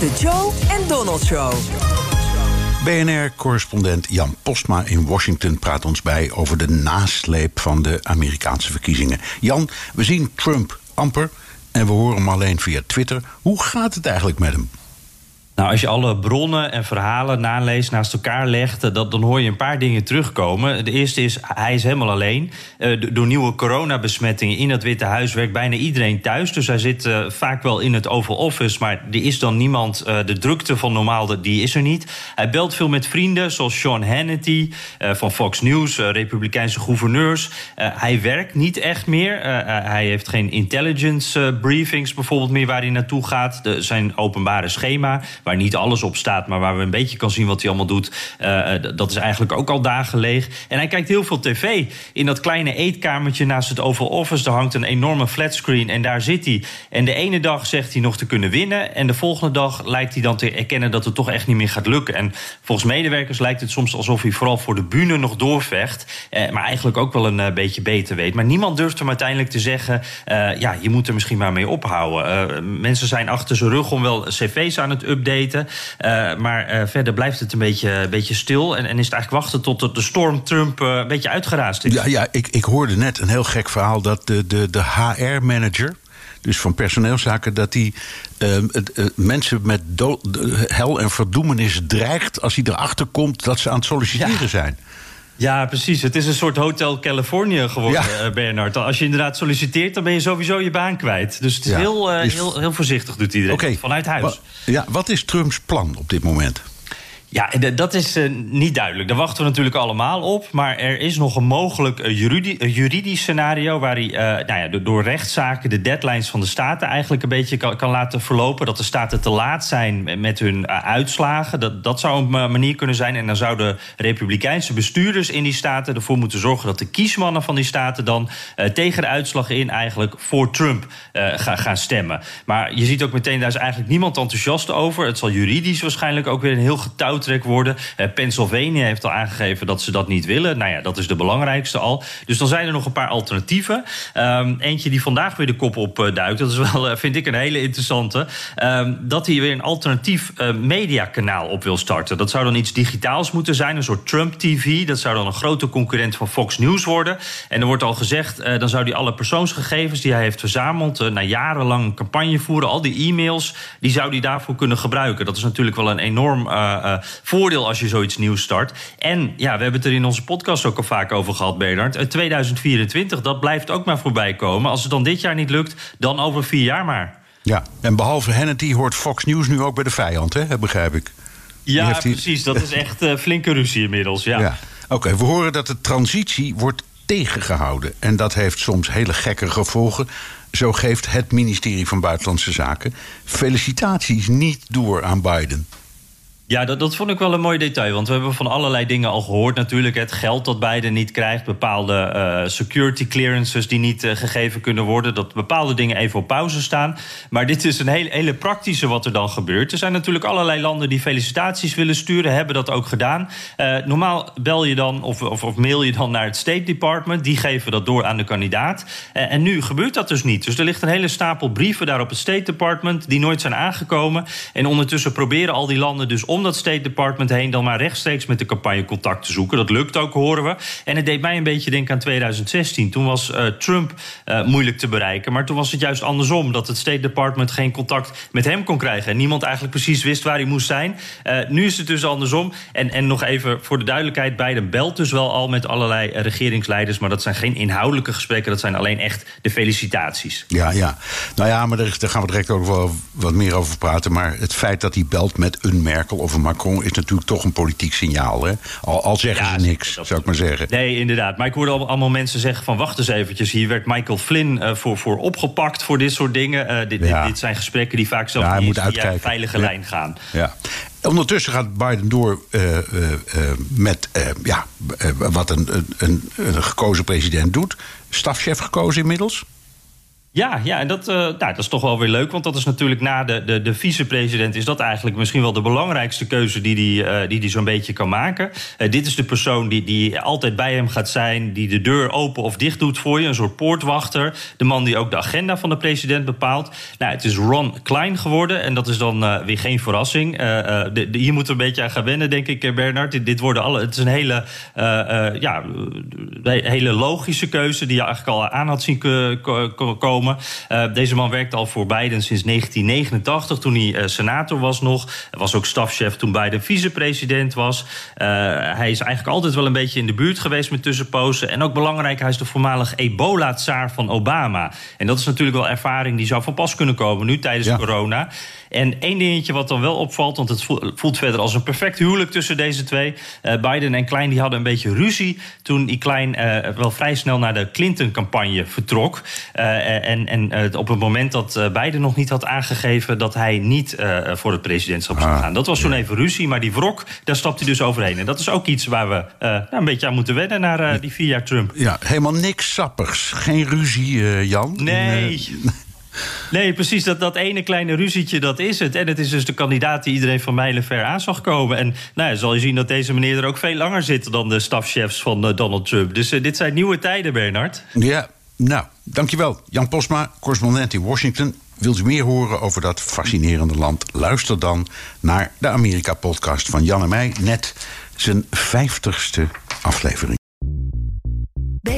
De Joe en Donald Show. BNR-correspondent Jan Postma in Washington praat ons bij over de nasleep van de Amerikaanse verkiezingen. Jan, we zien Trump amper en we horen hem alleen via Twitter. Hoe gaat het eigenlijk met hem? Nou, als je alle bronnen en verhalen naleest, naast elkaar legt, eh, dan hoor je een paar dingen terugkomen. De eerste is, hij is helemaal alleen. Uh, door nieuwe coronabesmettingen in het Witte Huis werkt bijna iedereen thuis. Dus hij zit uh, vaak wel in het Oval Office, maar er is dan niemand. De drukte van normaal, die is er niet. Hij belt veel met vrienden, zoals Sean Hannity van Fox News, Republikeinse gouverneurs. hij werkt niet echt meer. hij heeft geen intelligence briefings bijvoorbeeld meer waar hij naartoe gaat. De, zijn openbare schema waar niet alles op staat, maar waar we een beetje kan zien wat hij allemaal doet. Uh, dat is eigenlijk ook al dagen. En hij kijkt heel veel tv. In dat kleine eetkamertje naast het Oval Office, daar hangt een enorme flatscreen en daar zit hij. En de ene dag zegt hij nog te kunnen winnen, en de volgende dag lijkt hij dan te erkennen dat het toch echt niet meer gaat lukken. En volgens medewerkers lijkt het soms alsof hij vooral voor de bühne nog doorvecht, eh, maar eigenlijk ook wel een uh, beetje beter weet. Maar niemand durft hem uiteindelijk te zeggen: ja, je moet er misschien maar mee ophouden. mensen zijn achter zijn rug om wel cv's aan het updaten. Uh, maar uh, verder blijft het een beetje, een beetje stil. En, en, is het eigenlijk wachten tot de storm Trump uh, een beetje uitgeraasd is. Ja, ja ik, ik hoorde net een heel gek verhaal dat de, de, de HR-manager dus van personeelszaken, dat hij uh, uh, mensen met hel en verdoemenis dreigt als hij erachter komt dat ze aan het solliciteren ja. zijn. Ja, precies. Het is een soort Hotel California geworden, ja. Bernard. Als je inderdaad solliciteert, dan ben je sowieso je baan kwijt. Dus het is, ja. heel, uh, heel, heel voorzichtig, doet iedereen. Okay. Vanuit huis. Wa ja, wat is Trumps plan op dit moment? Ja, dat is uh, niet duidelijk. Daar wachten we natuurlijk allemaal op. Maar er is nog een mogelijk juridi juridisch scenario... waar hij uh, nou ja, door rechtszaken de deadlines van de staten... eigenlijk een beetje kan, kan, laten verlopen. Dat de staten te laat zijn met hun uitslagen. Dat, dat zou een manier kunnen zijn. En dan zouden republikeinse bestuurders in die staten ervoor moeten zorgen... dat de kiesmannen van die staten dan tegen de uitslag in... eigenlijk voor Trump gaan, gaan stemmen. Maar je ziet ook meteen, daar is eigenlijk niemand enthousiast over. Het zal juridisch waarschijnlijk ook weer een heel getouwd worden. Uh, Pennsylvania heeft al aangegeven dat ze dat niet willen. Nou ja, dat is de belangrijkste al. Dus dan zijn er nog een paar alternatieven. Um, eentje die vandaag weer de kop opduikt. Dat is wel, uh, vind ik, een hele interessante. Um, dat hij weer een alternatief mediakanaal op wil starten. Dat zou dan iets digitaals moeten zijn. Een soort Trump TV. Dat zou dan een grote concurrent van Fox News worden. En er wordt al gezegd, dan zou hij alle persoonsgegevens die hij heeft verzameld... na jarenlang campagne voeren, al die e-mails... die zou hij daarvoor kunnen gebruiken. Dat is natuurlijk wel een enorm voordeel als je zoiets nieuws start. En ja, we hebben het er in onze podcast ook al vaak over gehad, Bernard. 2024, dat blijft ook maar voorbij komen. Als het dan dit jaar niet lukt, dan over vier jaar maar. Ja, en behalve Hannity hoort Fox News nu ook bij de vijand, hè? begrijp ik. Ja, die... precies. Dat is echt uh, flinke ruzie inmiddels, ja. ja. Oké, okay, we horen dat de transitie wordt tegengehouden. En dat heeft soms hele gekke gevolgen. Zo geeft het ministerie van Buitenlandse Zaken felicitaties niet door aan Biden. Ja, dat, dat vond ik wel een mooi detail. Want we hebben van allerlei dingen al gehoord. Natuurlijk het geld dat Biden niet krijgt. Bepaalde uh, security clearances die niet uh, gegeven kunnen worden. Dat bepaalde dingen even op pauze staan. Maar dit is een hele, hele praktische wat er dan gebeurt. Er zijn natuurlijk allerlei landen die felicitaties willen sturen. Hebben dat ook gedaan. Uh, normaal bel je dan of, of, of, mail je dan naar het State Department. Die geven dat door aan de kandidaat. en nu gebeurt dat dus niet. Dus er ligt een hele stapel brieven daar op het State Department. Die nooit zijn aangekomen. En ondertussen proberen al die landen dus om dat State Department heen dan maar rechtstreeks met de campagne contact te zoeken. Dat lukt ook, horen we. En het deed mij een beetje denken aan 2016. Toen was uh, Trump uh, moeilijk te bereiken. Maar toen was het juist andersom. Dat het State Department geen contact met hem kon krijgen. En niemand eigenlijk precies wist waar hij moest zijn. Uh, nu is het dus andersom. En, en nog even voor de duidelijkheid: Biden belt dus wel al met allerlei regeringsleiders. Maar dat zijn geen inhoudelijke gesprekken. Dat zijn alleen echt de felicitaties. Ja, ja. Nou ja, maar daar, daar gaan we direct ook wel wat meer over praten. Maar het feit dat hij belt met een Merkel een Macron is natuurlijk toch een politiek signaal. Hè? Al, al zeggen ja, ze niks, zou ik maar zeggen. Nee, inderdaad. Maar ik hoorde allemaal mensen zeggen van wacht eens eventjes. Hier werd Michael Flynn uh, voor, voor opgepakt voor dit soort dingen. Uh, dit, ja. dit, dit, zijn gesprekken die vaak zo ja, via een veilige lijn gaan. Ja. Ondertussen gaat Biden door uh, uh, met ja, wat een, een, een gekozen president doet. Stafchef gekozen inmiddels. Ja, ja en dat, uh, nou, dat is toch wel weer leuk. Want dat is natuurlijk na de, de, de vicepresident... is dat eigenlijk misschien wel de belangrijkste keuze... die hij uh, die die zo'n beetje kan maken. Uh, dit is de persoon die, die altijd bij hem gaat zijn... die de deur open of dicht doet voor je. Een soort poortwachter. De man die ook de agenda van de president bepaalt. Nou, het is Ron Klein geworden. En dat is dan weer geen verrassing. Hier moeten we een beetje aan gaan wennen, denk ik, Bernard. Dit worden alle, het is een hele, ja, hele logische keuze... die je eigenlijk al aan had zien komen. Uh, deze man werkte al voor Biden sinds 1989, toen hij uh, senator was nog. Hij was ook stafchef toen Biden vicepresident was. Uh, hij is eigenlijk altijd wel een beetje in de buurt geweest met tussenpozen. En ook belangrijk, hij is de voormalig ebola-tsaar van Obama. En dat is natuurlijk wel ervaring die zou van pas kunnen komen nu tijdens ja. corona. En één dingetje wat dan wel opvalt, want het voelt verder als een perfect huwelijk tussen deze twee. Uh, Biden en Klein die hadden een beetje ruzie toen die Klein uh, wel vrij snel naar de Clinton-campagne vertrok. Uh, en en op het moment dat Biden nog niet had aangegeven dat hij niet voor het presidentschap zou ah, gaan. Dat was toen even ruzie, maar die wrok, daar stapt hij dus overheen. En dat is ook iets waar we nou, een beetje aan moeten wennen naar die vier jaar Trump. Ja, helemaal niks sappigs. Geen ruzie, Jan. Nee. Nee, precies. Dat, dat ene kleine ruzietje, dat is het. En het is dus de kandidaat die iedereen van mijlenver aan zag komen. En nou ja, zal je zien dat deze meneer er ook veel langer zit... dan de stafchefs van uh, Donald Trump. Dus uh, dit zijn nieuwe tijden, Bernard. Ja, nou, dankjewel. Jan Posma, correspondent in Washington. Wilt u meer horen over dat fascinerende land? Luister dan naar de Amerika-podcast van Jan en mij. Net zijn vijftigste aflevering.